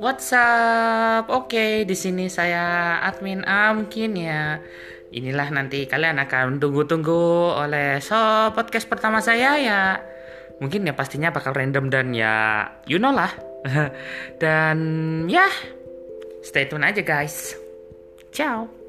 WhatsApp. Oke, di sini saya admin A mungkin ya. Inilah nanti kalian akan tunggu-tunggu oleh so podcast pertama saya ya. Mungkin ya pastinya bakal random dan ya you know lah. dan ya stay tune aja guys. Ciao.